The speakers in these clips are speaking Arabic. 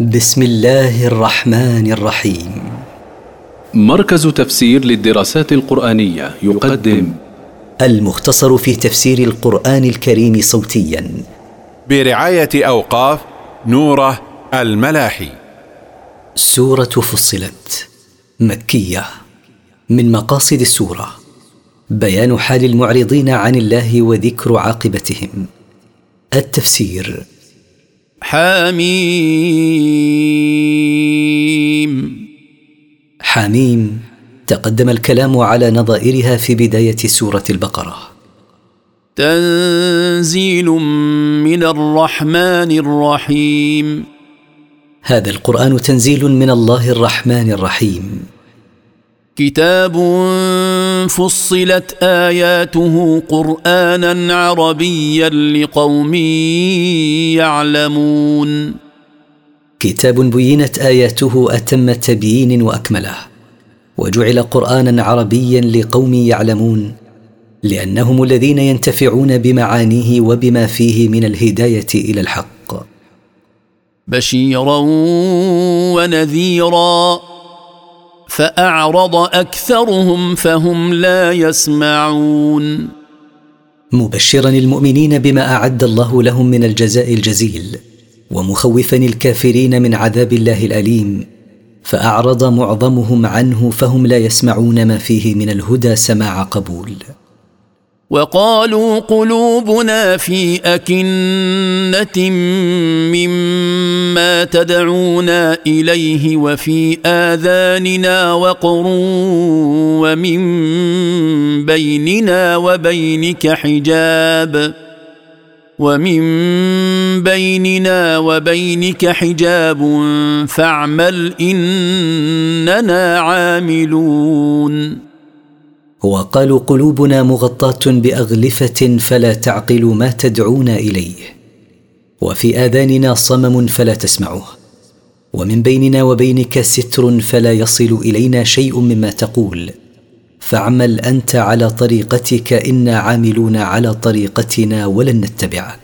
بسم الله الرحمن الرحيم. مركز تفسير للدراسات القرآنية يقدم. المختصر في تفسير القرآن الكريم صوتيا. برعاية أوقاف نوره الملاحي. سورة فصلت. مكية. من مقاصد السورة. بيان حال المعرضين عن الله وذكر عاقبتهم. التفسير حميم. حميم تقدم الكلام على نظائرها في بداية سورة البقرة. تنزيل من الرحمن الرحيم. هذا القرآن تنزيل من الله الرحمن الرحيم. كتاب فصلت آياته قرآنا عربيا لقوم يعلمون. كتاب بينت آياته أتم تبيين وأكمله وجعل قرآنا عربيا لقوم يعلمون لأنهم الذين ينتفعون بمعانيه وبما فيه من الهداية إلى الحق. بشيرا ونذيرا. فأعرض أكثرهم فهم لا يسمعون. مبشرا المؤمنين بما أعد الله لهم من الجزاء الجزيل ومخوفا الكافرين من عذاب الله الأليم فأعرض معظمهم عنه فهم لا يسمعون ما فيه من الهدى سماع قبول. وقالوا قلوبنا في أكنة مما تدعونا إليه وفي آذاننا وقر ومن بيننا وبينك حجاب ومن بيننا وبينك حجاب فاعمل إننا عاملون وقالوا قلوبنا مغطاة بأغلفة فلا تعقل ما تدعونا إليه. وفي آذاننا صمم فلا تسمعه ومن بيننا وبينك ستر فلا يصل إلينا شيء مما تقول. فاعمل أنت على طريقتك أنا عاملون على طريقتنا ولن نتبعك.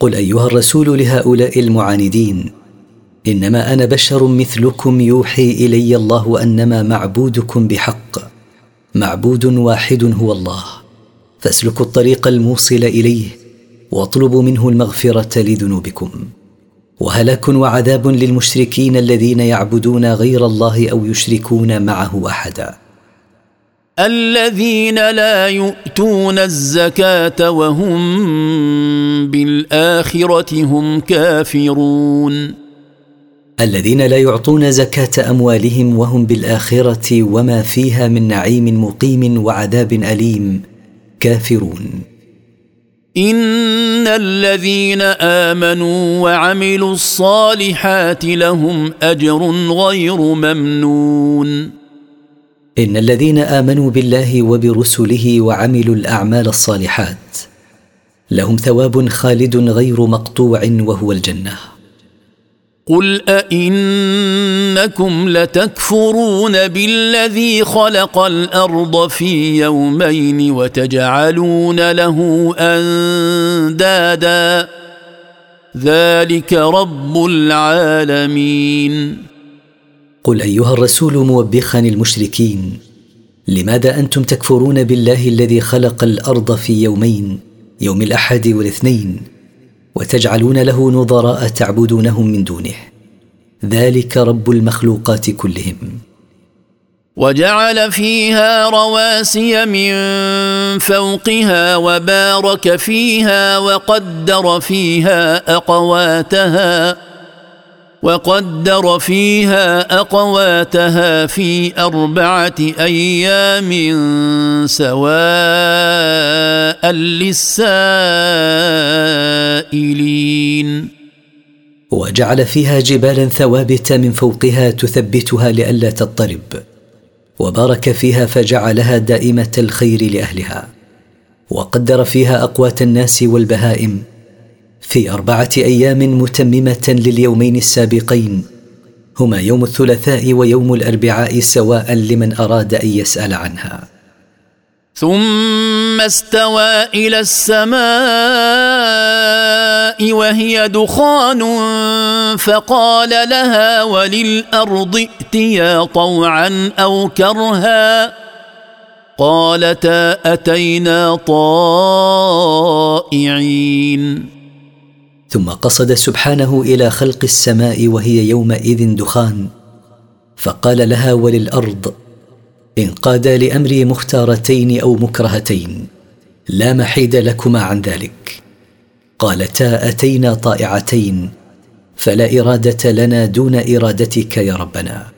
قل ايها الرسول لهؤلاء المعاندين انما أنا بشر مثلكم يوحي الي الله انما معبودكم بحق معبود واحد هو الله فاسلكوا الطريق الموصل اليه واطلبوا منه المغفره لذنوبكم. وهلاك وعذاب للمشركين الذين يعبدون غير الله أو يشركون معه احدا. الذين لا يؤتون الزكاة وهم بالآخرة هم كافرون. الذين لا يعطون زكاة أموالهم وهم بالآخرة وما فيها من نعيم مقيم وعذاب أليم كافرون. إن الذين آمنوا وعملوا الصالحات لهم أجر غير ممنون. إن الذين آمنوا بالله وبرسله وعملوا الأعمال الصالحات لهم ثواب خالد غير مقطوع وهو الجنة. قل أئنكم لتكفرون بالذي خلق الأرض في يومين وتجعلون له أندادا. ذلك رب العالمين. قل أيها الرسول موبخا المشركين لماذا أنتم تكفرون بالله الذي خلق الأرض في يومين يوم الأحد والاثنين وتجعلون له نظراء تعبدونهم من دونه؟ ذلك رب المخلوقات كلهم. وجعل فيها رواسي من فوقها وبارك فيها وقدر فيها أقواتها. وقدر فيها أقواتها في أربعة أيام سواء للسائلين. وجعل فيها جبالا ثوابت من فوقها تثبتها لئلا تضطرب. وبارك فيها فجعلها دائمة الخير لأهلها. وقدر فيها أقوات الناس والبهائم في أربعة أيام متممة لليومين السابقين. هما يوم الثلاثاء ويوم الأربعاء سواء لمن أراد أن يسأل عنها. ثم استوى إلى السماء وهي دخان فقال لها وللأرض ائتيا طوعا أو كرها قالتا أتينا طائعين ثم قصد سبحانه إلى خلق السماء وهي يومئذ دخان. فقال لها وللأرض انقادا لأمري مختارتين أو مكرهتين لا محيد لكما عن ذلك. قالتا أتينا طائعتين فلا إرادة لنا دون إرادتك يا ربنا.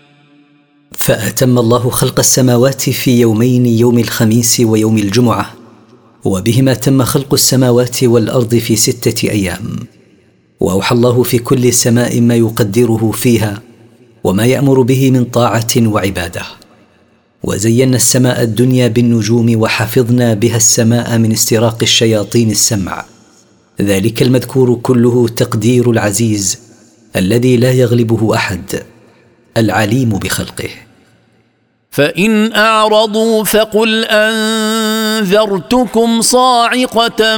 فأتم الله خلق السماوات في يومين يوم الخميس ويوم الجمعة وبهما تم خلق السماوات والأرض في ستة أيام. وأوحى الله في كل سماء ما يقدره فيها وما يأمر به من طاعة وعبادة. وزينا السماء الدنيا بالنجوم وحفظنا بها السماء من استراق الشياطين السمع. ذلك المذكور كله تقدير العزيز الذي لا يغلبه أحد العليم بخلقه. فإن أعرضوا فقل أنذرتكم صاعقة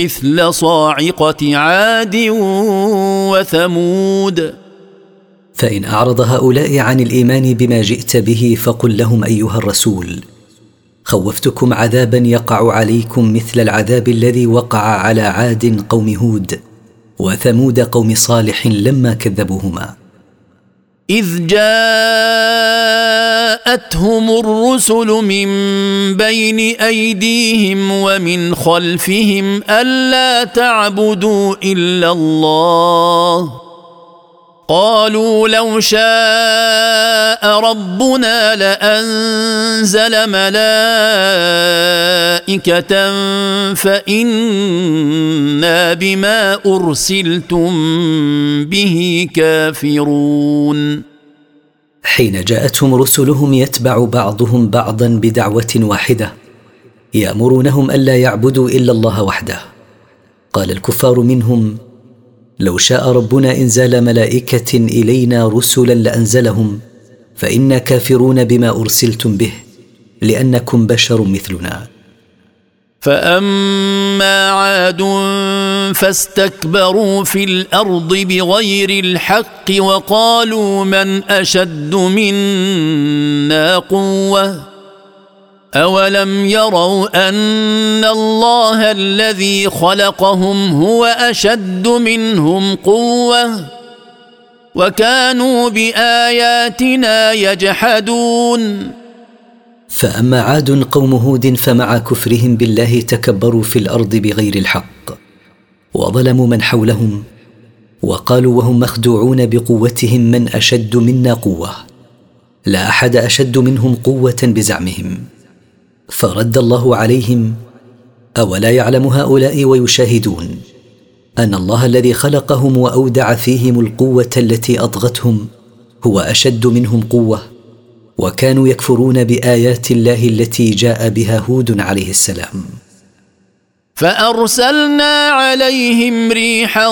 مثل صاعقة عاد وثمود. فإن أعرض هؤلاء عن الإيمان بما جئت به فقل لهم أيها الرسول خوفتكم عذابا يقع عليكم مثل العذاب الذي وقع على عاد قوم هود وثمود قوم صالح لما كذبوهما. إذ جاءتهم الرسل من بين أيديهم ومن خلفهم ألا تعبدوا إلا الله قالوا لو شاء ربنا لأنزل ملائكة فإنا بما أرسلتم به كافرون. حين جاءتهم رسلهم يتبع بعضهم بعضا بدعوة واحدة يأمرونهم ألا يعبدوا إلا الله وحده. قال الكفار منهم لو شاء ربنا انزال ملائكة إلينا رسلا لأنزلهم فإنا كافرون بما أرسلتم به لأنكم بشر مثلنا. فأما عاد فاستكبروا في الأرض بغير الحق وقالوا من أشد منا قوة؟ اولم يروا ان الله الذي خلقهم هو اشد منهم قوه وكانوا باياتنا يجحدون فاما عاد قوم هود فمع كفرهم بالله تكبروا في الأرض بغير الحق وظلموا من حولهم وقالوا وهم مخدوعون بقوتهم من اشد منا قوه لا احد اشد منهم قوه بزعمهم فرد الله عليهم أولا يعلم هؤلاء ويشاهدون أن الله الذي خلقهم وأودع فيهم القوة التي أطغتهم هو أشد منهم قوة وكانوا يكفرون بآيات الله التي جاء بها هود عليه السلام. فأرسلنا عليهم ريحا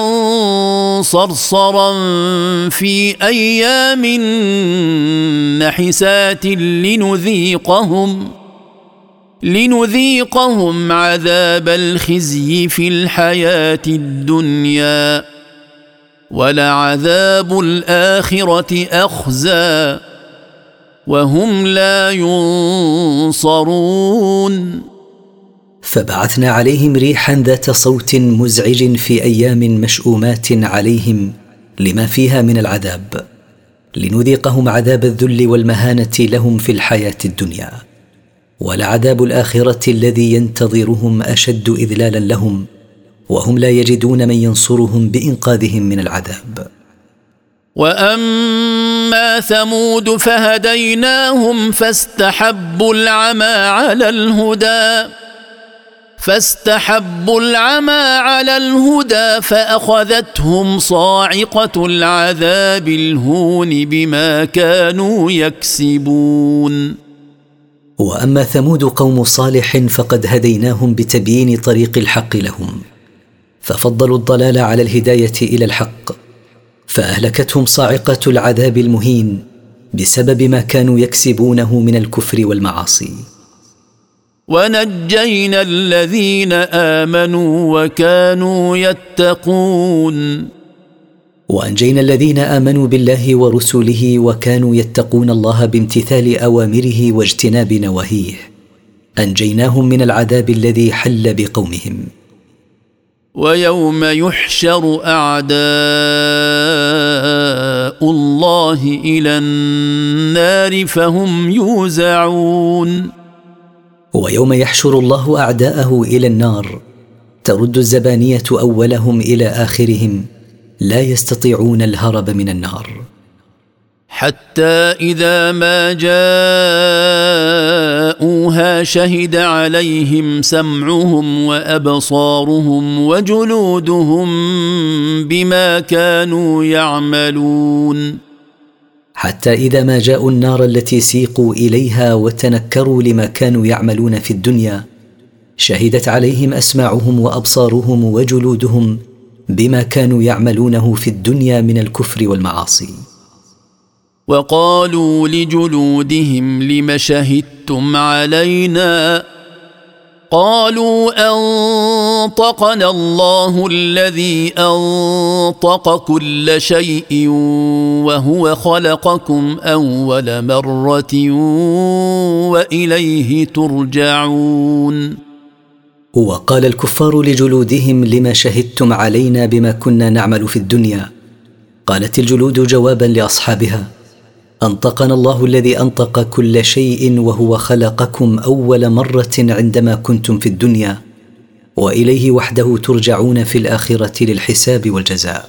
صرصرا في أيام نحسات لنذيقهم لنذيقهم عذاب الخزي في الحياة الدنيا. ولعذاب الآخرة أخزى. وهم لا ينصرون. فبعثنا عليهم ريحا ذات صوت مزعج في أيام مشؤومات عليهم لما فيها من العذاب. لنذيقهم عذاب الذل والمهانة لهم في الحياة الدنيا. ولعذاب الآخرة الذي ينتظرهم أشد إذلالا لهم وهم لا يجدون من ينصرهم بإنقاذهم من العذاب. وأما ثمود فهديناهم فاستحبوا العمى على الهدى فاستحبوا العمى على الهدى فأخذتهم صاعقة العذاب الهون بما كانوا يكسبون. وأما ثمود قوم صالح فقد هديناهم بتبيين طريق الحق لهم ففضلوا الضلال على الهداية إلى الحق فأهلكتهم صاعقة العذاب المهين بسبب ما كانوا يكسبونه من الكفر والمعاصي. ونجينا الذين آمنوا وكانوا يتقون. وأنجينا الذين آمنوا بالله ورسله وكانوا يتقون الله بامتثال أوامره واجتناب نواهيه. أنجيناهم من العذاب الذي حل بقومهم. ويوم يحشر أعداء الله إلى النار فهم يوزعون. ويوم يحشر الله أعداءه إلى النار ترد الزبانية أولهم إلى آخرهم. لا يستطيعون الهرب من النار. حتى إذا ما جاءوها شهد عليهم سمعهم وأبصارهم وجلودهم بما كانوا يعملون. حتى إذا ما جاءوا النار التي سيقوا إليها وتنكروا لما كانوا يعملون في الدنيا شهدت عليهم أسماعهم وأبصارهم وجلودهم بما كانوا يعملونه في الدنيا من الكفر والمعاصي. وقالوا لجلودهم لم شهدتم علينا؟ قالوا أنطقنا الله الذي أنطق كل شيء وهو خلقكم أول مرة وإليه ترجعون. وقال الكفار لجلودهم لما شهدتم علينا بما كنا نعمل في الدنيا. قالت الجلود جوابا لأصحابها أنطقنا الله الذي أنطق كل شيء وهو خلقكم أول مرة عندما كنتم في الدنيا وإليه وحده ترجعون في الآخرة للحساب والجزاء.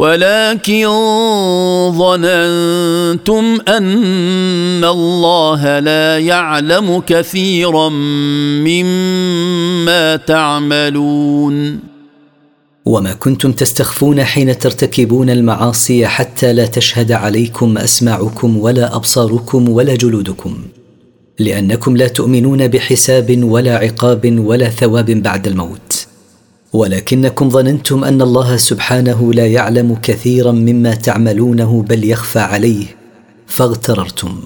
ولكن ظننتم أن الله لا يعلم كثيرا مما تعملون. وما كنتم تستخفون حين ترتكبون المعاصي حتى لا تشهد عليكم أسماعكم ولا أبصاركم ولا جلودكم لأنكم لا تؤمنون بحساب ولا عقاب ولا ثواب بعد الموت. ولكنكم ظننتم أن الله سبحانه لا يعلم كثيرا مما تعملونه بل يخفى عليه فاغتررتم.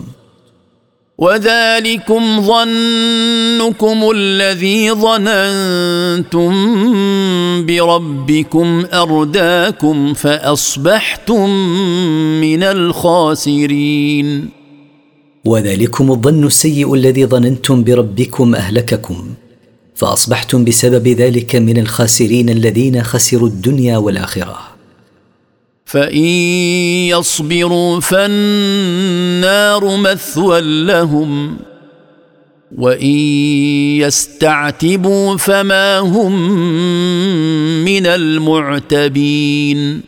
وذلكم ظنكم الذي ظننتم بربكم أرداكم فأصبحتم من الخاسرين. وذلكم الظن السيء الذي ظننتم بربكم أهلككم. فأصبحتم بسبب ذلك من الخاسرين الذين خسروا الدنيا والآخرة. فإن يصبروا فالنار مثوى لهم وإن يستعتبوا فما هم من المعتبين.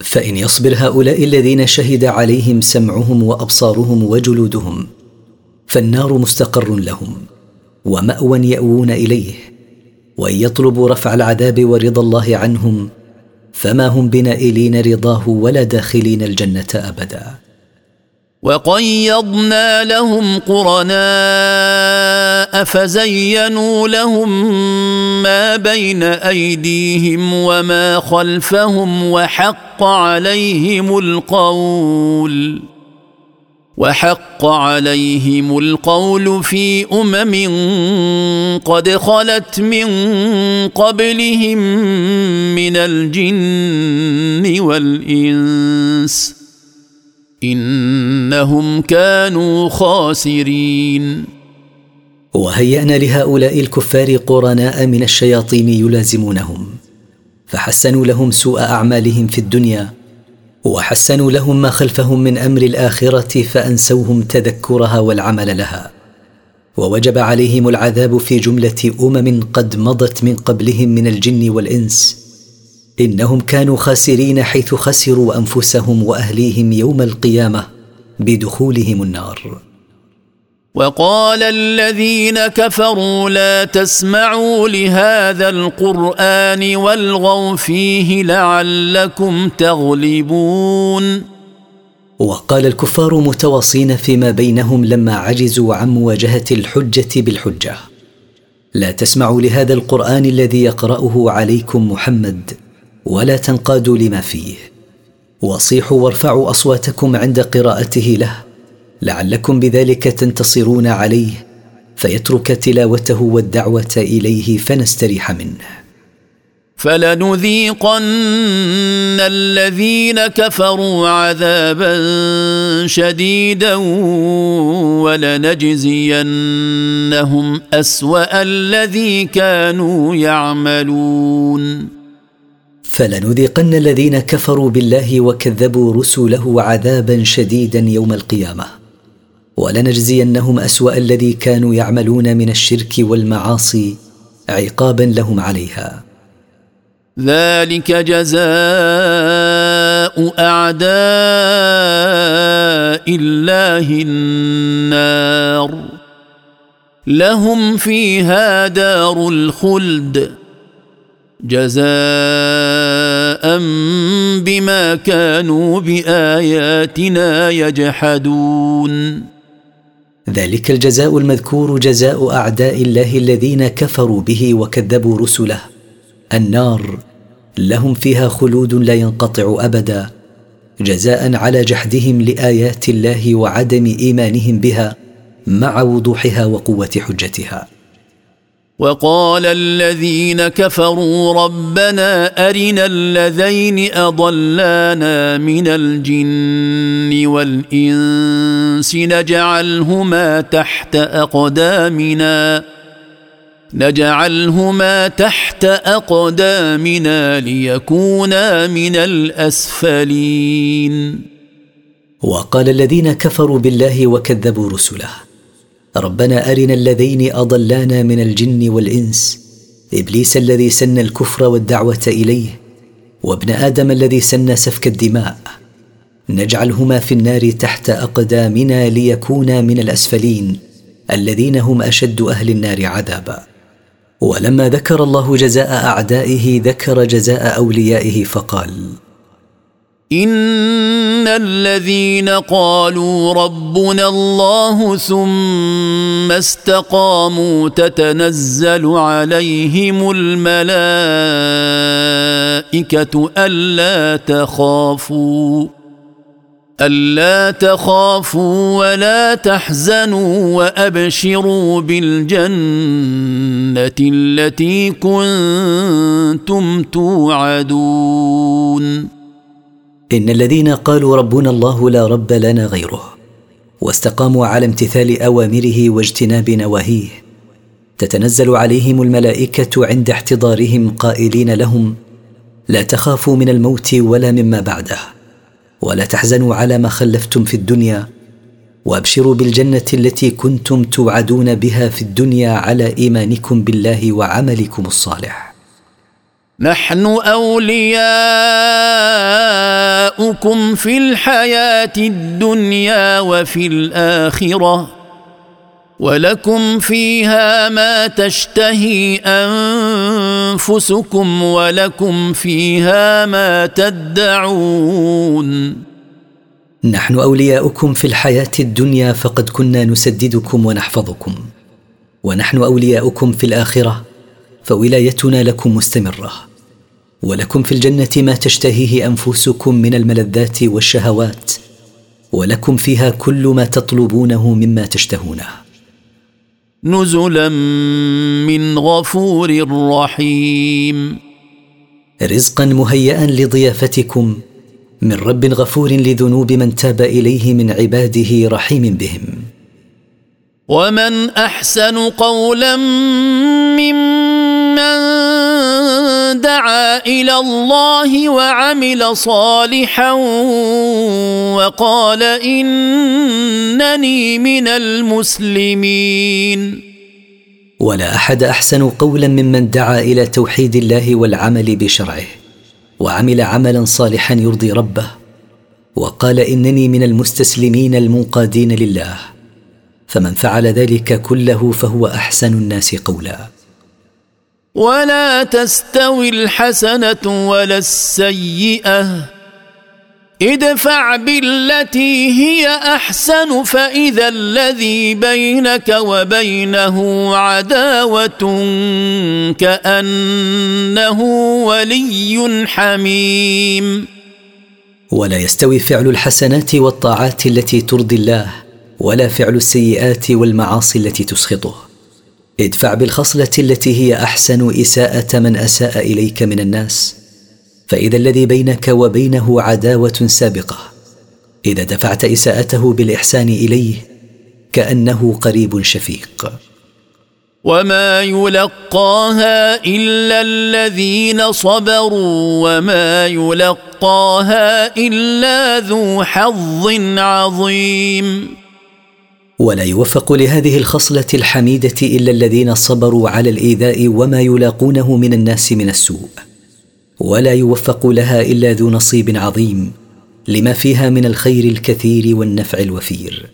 فإن يصبر هؤلاء الذين شهد عليهم سمعهم وأبصارهم وجلودهم فالنار مستقر لهم. ومأوى يأوون إليه وإن يطلبوا رفع العذاب ورضا الله عنهم فما هم بنائلين رضاه ولا داخلين الجنة أبدا. وقيضنا لهم قرناء فزينوا لهم ما بين أيديهم وما خلفهم وحق عليهم القول. وحق عليهم القول في أمم قد خلت من قبلهم من الجن والإنس إنهم كانوا خاسرين. وهيأنا لهؤلاء الكفار قرناء من الشياطين يلازمونهم فحسنوا لهم سوء أعمالهم في الدنيا وحسنوا لهم ما خلفهم من أمر الآخرة فأنسوهم تذكرها والعمل لها. ووجب عليهم العذاب في جملة أمم قد مضت من قبلهم من الجن والإنس. إنهم كانوا خاسرين حيث خسروا أنفسهم وأهليهم يوم القيامة بدخولهم النار. وقال الذين كفروا لا تسمعوا لهذا القرآن والغوا فيه لعلكم تغلبون. وقال الكفار متواصين فيما بينهم لما عجزوا عن مواجهة الحجة بالحجة. لا تسمعوا لهذا القرآن الذي يقرأه عليكم محمد ولا تنقادوا لما فيه. وصيحوا وارفعوا أصواتكم عند قراءته له لعلكم بذلك تنتصرون عليه فيترك تلاوته والدعوة إليه فنستريح منه. فلنذيقن الذين كفروا عذابا شديدا ولنجزينهم أسوأ الذي كانوا يعملون. فلنذيقن الذين كفروا بالله وكذبوا رسله عذابا شديدا يوم القيامة. ولنجزينهم أسوأ الذي كانوا يعملون من الشرك والمعاصي عقابا لهم عليها. ذلك جزاء أعداء الله النار. لهم فيها دار الخلد. جزاء بما كانوا بآياتنا يجحدون. ذلك الجزاء المذكور جزاء أعداء الله الذين كفروا به وكذبوا رسله. النار لهم فيها خلود لا ينقطع أبدا جزاء على جحدهم لآيات الله وعدم إيمانهم بها مع وضوحها وقوة حجتها. وقال الذين كفروا ربنا أرنا الذين أضلانا من الجن والإنس نجعلهما تحت أقدامنا. نجعلهما تحت أقدامنا ليكونا من الأسفلين. وقال الذين كفروا بالله وكذبوا رسله ربنا أرنا الذين أضلانا من الجن والإنس إبليس الذي سن الكفر والدعوة إليه وابن آدم الذي سن سفك الدماء نجعلهما في النار تحت أقدامنا ليكونا من الأسفلين الذين هم أشد أهل النار عذابا. ولما ذكر الله جزاء أعدائه ذكر جزاء أوليائه فقال ان الذين قالوا ربنا الله ثم استقاموا تتنزل عليهم الملائكه الا تخافوا ألا تخافوا ولا تحزنوا وأبشروا بالجنة التي كنتم توعدون. إن الذين قالوا ربنا الله لا رب لنا غيره واستقاموا على امتثال أوامره واجتناب نواهيه تتنزل عليهم الملائكة عند احتضارهم قائلين لهم لا تخافوا من الموت ولا مما بعده. ولا تحزنوا على ما خلفتم في الدنيا وأبشروا بالجنة التي كنتم توعدون بها في الدنيا على إيمانكم بالله وعملكم الصالح. نحن أولياؤكم في الحياة الدنيا وفي الآخرة ولكم فيها ما تشتهي أنفسكم ولكم فيها ما تدعون. نحن أولياؤكم في الحياة الدنيا فقد كنا نسددكم ونحفظكم. ونحن أولياؤكم في الآخرة فولايتنا لكم مستمرة. ولكم في الجنة ما تشتهيه أنفسكم من الملذات والشهوات ولكم فيها كل ما تطلبونه مما تشتهونه. نزلا من غفور رحيم. رزقا مهيئا لضيافتكم من رب غفور لذنوب من تاب إليه من عباده رحيم بهم. ومن أحسن قولا ممن دعا إلى الله وعمل صالحا وقال إنني من المسلمين. ولا أحد أحسن قولا ممن دعا إلى توحيد الله والعمل بشرعه وعمل عملا صالحا يرضي ربه وقال إنني من المستسلمين المنقادين لله فمن فعل ذلك كله فهو أحسن الناس قولا. ولا تستوي الحسنة ولا السيئة. ادفع بالتي هي أحسن فإذا الذي بينك وبينه عداوة كأنه ولي حميم. ولا يستوي فعل الحسنات والطاعات التي ترضي الله ولا فعل السيئات والمعاصي التي تسخطه. ادفع بالخصلة التي هي أحسن إساءة من أساء إليك من الناس. فإذا الذي بينك وبينه عداوة سابقة. إذا دفعت إساءته بالإحسان إليه كأنه قريب شفيق. وما يلقاها الا الذين صبروا وما يلقاها الا ذو حظ عظيم. ولا يوفق لهذه الخصلة الحميدة إلا الذين صبروا على الإيذاء وما يلاقونه من الناس من السوء. ولا يوفق لها إلا ذو نصيب عظيم لما فيها من الخير الكثير والنفع الوفير.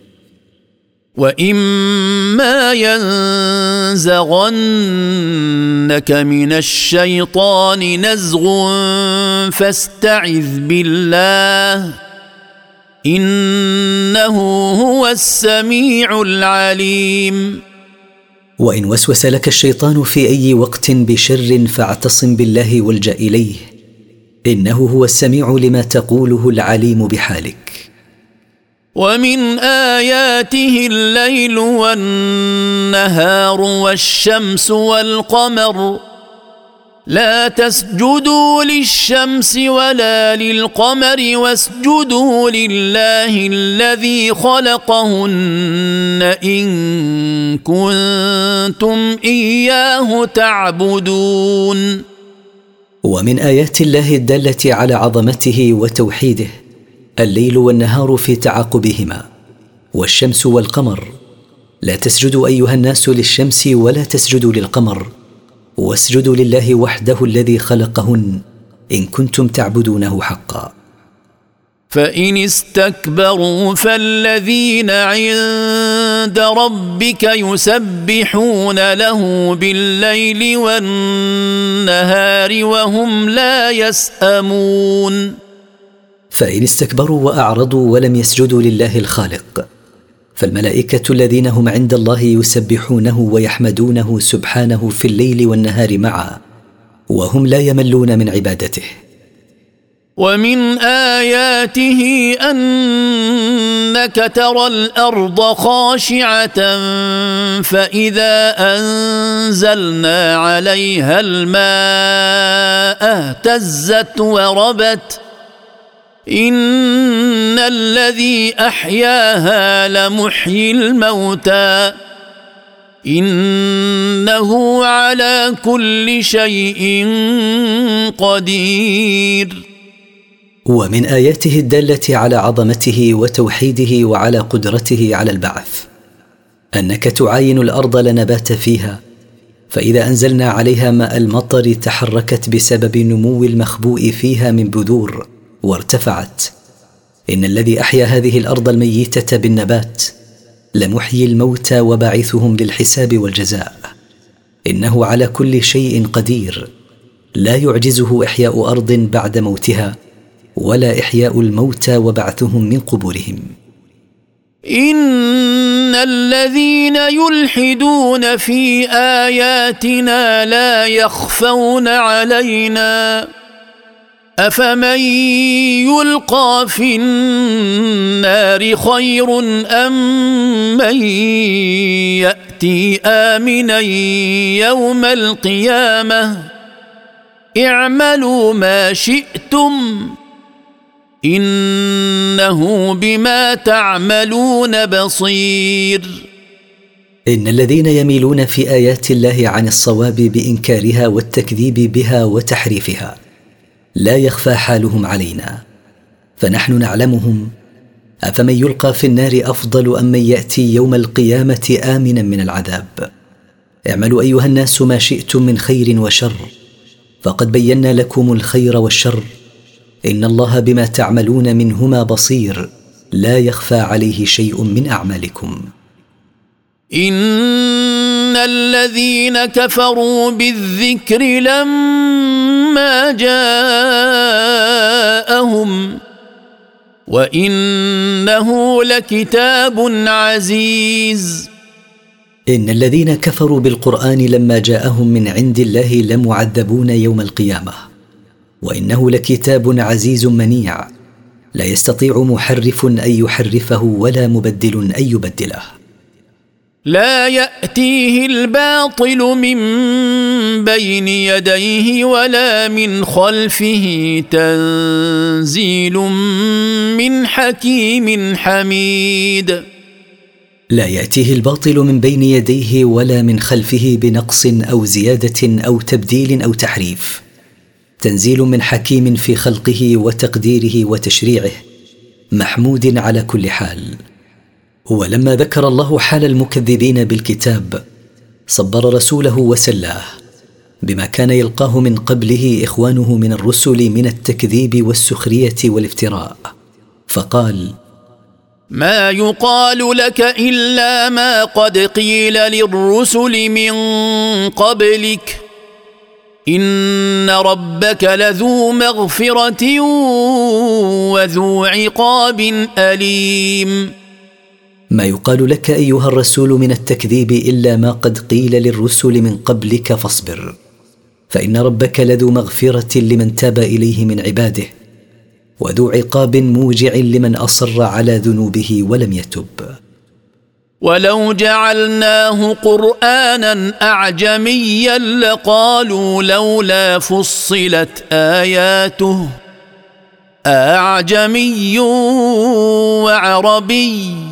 وإما ينزغنك من الشيطان نزغ فاستعذ بالله إنه هو السميع العليم. وإن وسوس لك الشيطان في أي وقت بشر فاعتصم بالله والجأ إليه. إنه هو السميع لما تقوله العليم بحالك. ومن آياته الليل والنهار والشمس والقمر لا تسجدوا للشمس ولا للقمر واسجدوا لله الذي خلقهن إن كنتم إياه تعبدون. ومن آيات الله الدالة على عظمته وتوحيده الليل والنهار في تعاقبهما والشمس والقمر. لا تسجدوا أيها الناس للشمس ولا تسجدوا للقمر. واسجدوا لله وحده الذي خلقهن إن كنتم تعبدونه حقا. فإن استكبروا فالذين عند ربك يسبحون له بالليل والنهار وهم لا يسأمون. فإن استكبروا وأعرضوا ولم يسجدوا لله الخالق فالملائكة الذين هم عند الله يسبحونه ويحمدونه سبحانه في الليل والنهار معا وهم لا يملون من عبادته. ومن آياته أنك ترى الأرض خاشعة فإذا أنزلنا عليها الماء اهتزت وربت. ان الذي احياها لمحيي الموتى انه على كل شيء قدير. ومن اياته الداله على عظمته وتوحيده وعلى قدرته على البعث انك تعاين الأرض لنبات فيها فاذا انزلنا عليها ماء المطر تحركت بسبب نمو المخبوء فيها من بذور وارتفعت. إن الذي أحيا هذه الأرض الميتة بالنبات لمحيي الموتى وباعثهم للحساب والجزاء. إنه على كل شيء قدير. لا يعجزه إحياء أرض بعد موتها ولا إحياء الموتى وبعثهم من قبورهم. إن الذين يلحدون في آياتنا لا يخفون علينا. أفمن يلقى في النار خير أم من يأتي آمنا يوم القيامة؟ اعملوا ما شئتم إنه بما تعملون بصير. إن الذين يميلون في آيات الله عن الصواب بإنكارها والتكذيب بها وتحريفها لا يخفى حالهم علينا فنحن نعلمهم أفمن يلقى في النار أفضل أم من يأتي يوم القيامة آمنا من العذاب. اعملوا أيها الناس ما شئتم من خير وشر فقد بينا لكم الخير والشر. إن الله بما تعملون منهما بصير لا يخفى عليه شيء من أعمالكم. ان الذين كفروا بالذكر لما جاءهم وانه لكتاب عزيز. ان الذين كفروا بالقران لما جاءهم من عند الله لمعذبون يوم القيامه. وانه لكتاب عزيز منيع. لا يستطيع محرف ان يحرفه ولا مبدل ان يبدله. لا يأتيه الباطل من بين يديه ولا من خلفه تنزيل من حكيم حميد. لا يأتيه الباطل من بين يديه ولا من خلفه بنقص أو زيادة أو تبديل أو تحريف. تنزيل من حكيم في خلقه وتقديره وتشريعه. محمود على كل حال. ولما ذكر الله حال المكذبين بالكتاب صبر رسوله وسلاه بما كان يلقاه من قبله إخوانه من الرسل من التكذيب والسخرية والافتراء. فقال ما يقال لك إلا ما قد قيل للرسل من قبلك. إن ربك لذو مغفرة وذو عقاب أليم. ما يقال لك أيها الرسول من التكذيب إلا ما قد قيل للرسل من قبلك فاصبر. فإن ربك لذو مغفرة لمن تاب إليه من عباده وذو عقاب موجع لمن أصر على ذنوبه ولم يتب. ولو جعلناه قرآنا أعجميا لقالوا لولا فصلت آياته. أعجمي وعربي.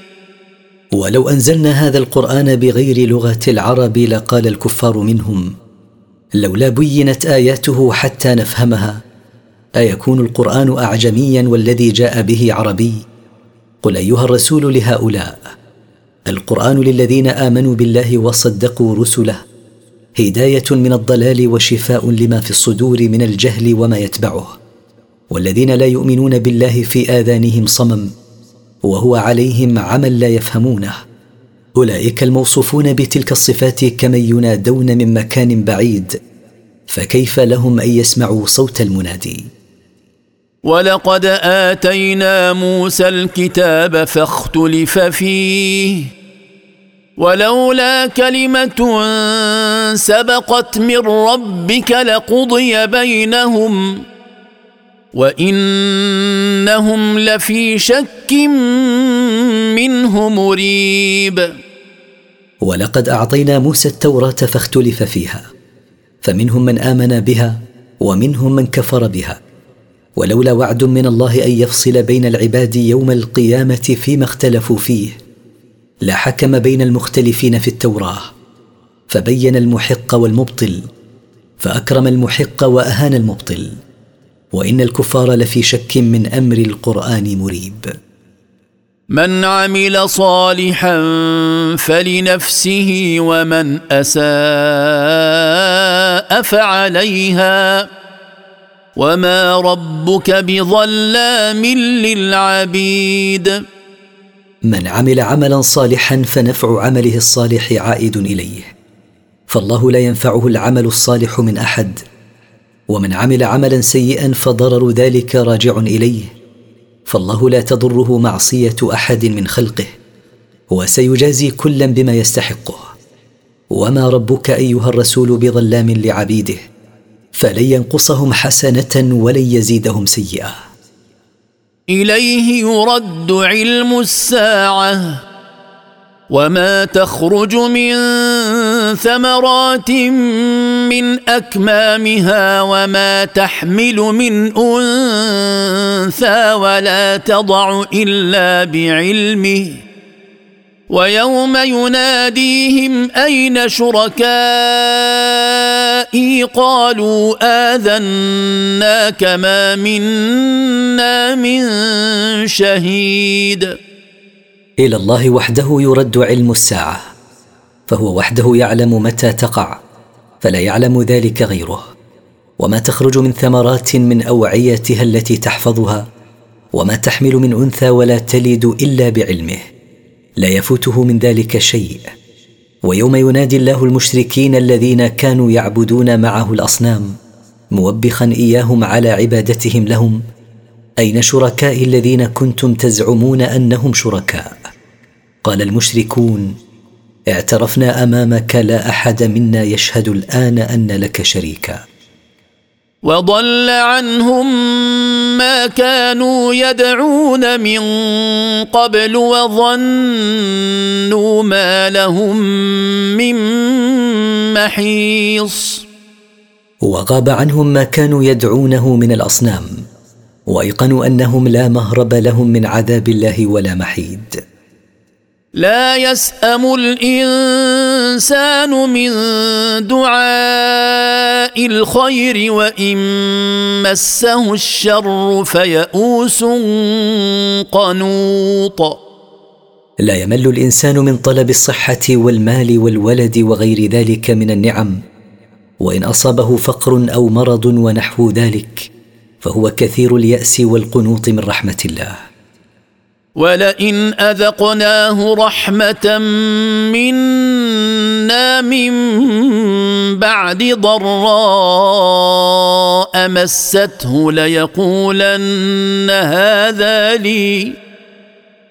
ولو أنزلنا هذا القرآن بغير لغة العرب لقال الكفار منهم لولا بينت آياته حتى نفهمها. أيكون القرآن اعجميا والذي جاء به عربي؟ قل أيها الرسول لهؤلاء القرآن للذين آمنوا بالله وصدقوا رسله هداية من الضلال وشفاء لما في الصدور من الجهل وما يتبعه. والذين لا يؤمنون بالله في آذانهم صمم وهو عليهم عمل لا يفهمونه. أولئك الموصوفون بتلك الصفات كمن ينادون من مكان بعيد فكيف لهم أن يسمعوا صوت المنادي؟ ولقد آتينا موسى الكتاب فاختلف فيه ولولا كلمة سبقت من ربك لقضي بينهم. وإنهم لفي شك منه مريب. ولقد أعطينا موسى التوراة فاختلف فيها فمنهم من آمن بها ومنهم من كفر بها. ولولا وعد من الله أن يفصل بين العباد يوم القيامة فيما اختلفوا فيه لحكم بين المختلفين في التوراة. فبين المحق والمبطل فأكرم المحق وأهان المبطل. وإن الكفار لفي شك من أمر القرآن مريب. من عمل صالحا فلنفسه ومن أساء فعليها. وما ربك بظلام للعبيد. من عمل عملا صالحا فنفع عمله الصالح عائد إليه. فالله لا ينفعه العمل الصالح من أحد. ومن عمل عملا سيئا فضرر ذلك راجع إليه. فالله لا تضره معصية أحد من خلقه. وسيجازي كلا بما يستحقه. وما ربك أيها الرسول بظلام لعبيده. فلن ينقصهم حسنة ولن يزيدهم سيئة. إليه يرد علم الساعة. وما تخرج من ثمرات من أكمامها وما تحمل من أنثى ولا تضع إلا بعلمه. ويوم يناديهم أين شركائي؟ قالوا آذناك ما منا من شهيد. إلى الله وحده يرد علم الساعة فهو وحده يعلم متى تقع. فلا يعلم ذلك غيره. وما تخرج من ثمرات من أوعيتها التي تحفظها وما تحمل من أنثى ولا تلد إلا بعلمه. لا يفوته من ذلك شيء. ويوم ينادي الله المشركين الذين كانوا يعبدون معه الأصنام موبخا إياهم على عبادتهم لهم أين شركائي الذين كنتم تزعمون أنهم شركاء؟ قال المشركون اعترفنا أمامك لا أحد منا يشهد الآن أن لك شريكا. وضل عنهم ما كانوا يدعون من قبل وظنوا ما لهم من محيص. وغاب عنهم ما كانوا يدعونه من الأصنام وأيقنوا أنهم لا مهرب لهم من عذاب الله ولا محيد. لا يسأم الإنسان من دعاء الخير وإن مسه الشر فيئوس قنوط. لا يمل الإنسان من طلب الصحة والمال والولد وغير ذلك من النعم وإن أصابه فقر أو مرض ونحو ذلك فهو كثير اليأس والقنوط من رحمة الله. ولئن أذقناه رحمة منا من بعد ضراء مسته ليقولن هذا لي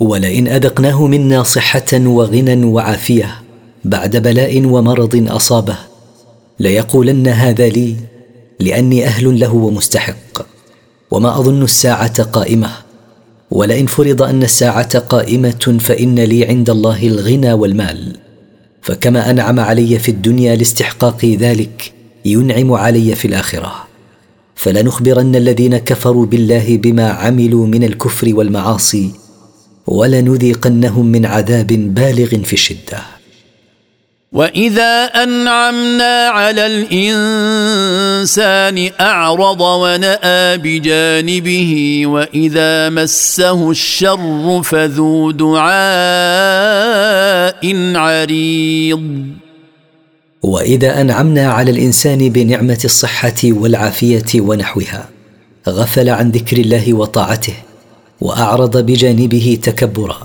ولئن اذقناه منا صحة وغنى وعافية بعد بلاء ومرض أصابه ليقولن هذا لي لأني أهل له ومستحق وما أظن الساعة قائمة ولئن فرض أن الساعة قائمة فإن لي عند الله الغنى والمال فكما أنعم علي في الدنيا لاستحقاق ذلك ينعم علي في الآخرة. فلنخبرن الذين كفروا بالله بما عملوا من الكفر والمعاصي ولنذيقنهم من عذاب بالغ في الشدة. وإذا أنعمنا على الإنسان أعرض ونأى بجانبه وإذا مسه الشر فذو دعاء عريض. وإذا أنعمنا على الإنسان بنعمة الصحة والعافية ونحوها غفل عن ذكر الله وطاعته وأعرض بجانبه تكبرا.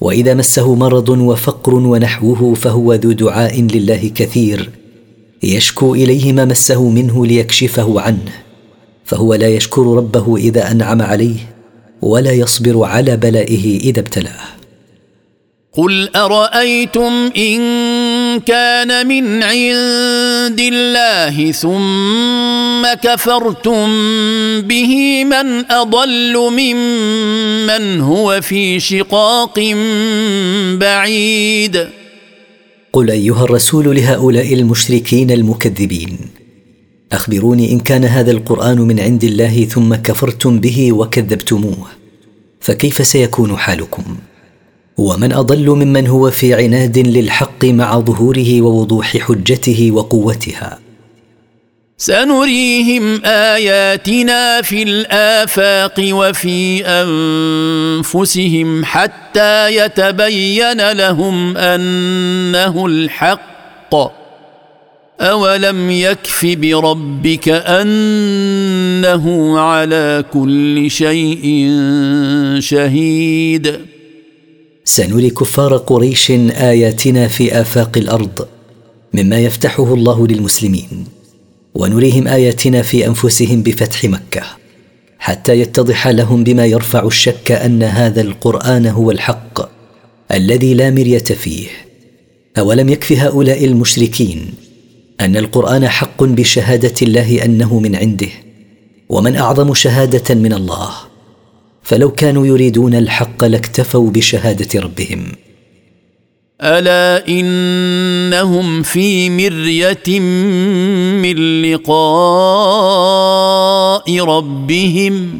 وإذا مسه مرض وفقر ونحوه فهو ذو دعاء لله كثير. يشكو إليه ما مسه منه ليكشفه عنه. فهو لا يشكر ربه إذا أنعم عليه ولا يصبر على بلائه إذا ابتلاه. قل أرأيتم إن كان من عند الله ثم كفرتم به من أضل ممن هو في شقاق بعيد. قل أيها الرسول لهؤلاء المشركين المكذبين أخبروني إن كان هذا القرآن من عند الله ثم كفرتم به وكذبتموه فكيف سيكون حالكم؟ ومن أضل ممن هو في عناد للحق مع ظهوره ووضوح حجته وقوتها. سنريهم آياتنا في الآفاق وفي أنفسهم حتى يتبين لهم أنه الحق. أولم يكف بربك أنه على كل شيء شهيد؟ سنري كفار قريش آياتنا في آفاق الأرض مما يفتحه الله للمسلمين ونريهم آياتنا في أنفسهم بفتح مكة حتى يتضح لهم بما يرفع الشك أن هذا القرآن هو الحق الذي لا مرية فيه. أولم يكف هؤلاء المشركين أن القرآن حق بشهادة الله أنه من عنده ومن أعظم شهادة من الله؟ فلو كانوا يريدون الحق لاكتفوا بشهادة ربهم. ألا إنهم في مرية من لقاء ربهم؟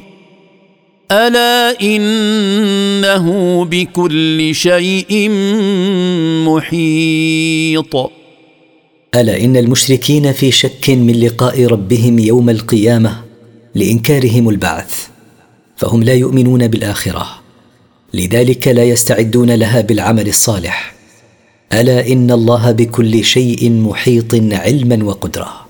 ألا إنه بكل شيء محيط؟ ألا إن المشركين في شك من لقاء ربهم يوم القيامة لإنكارهم البعث؟ فهم لا يؤمنون بالآخرة. لذلك لا يستعدون لها بالعمل الصالح. ألا إن الله بكل شيء محيط علما وقدرة.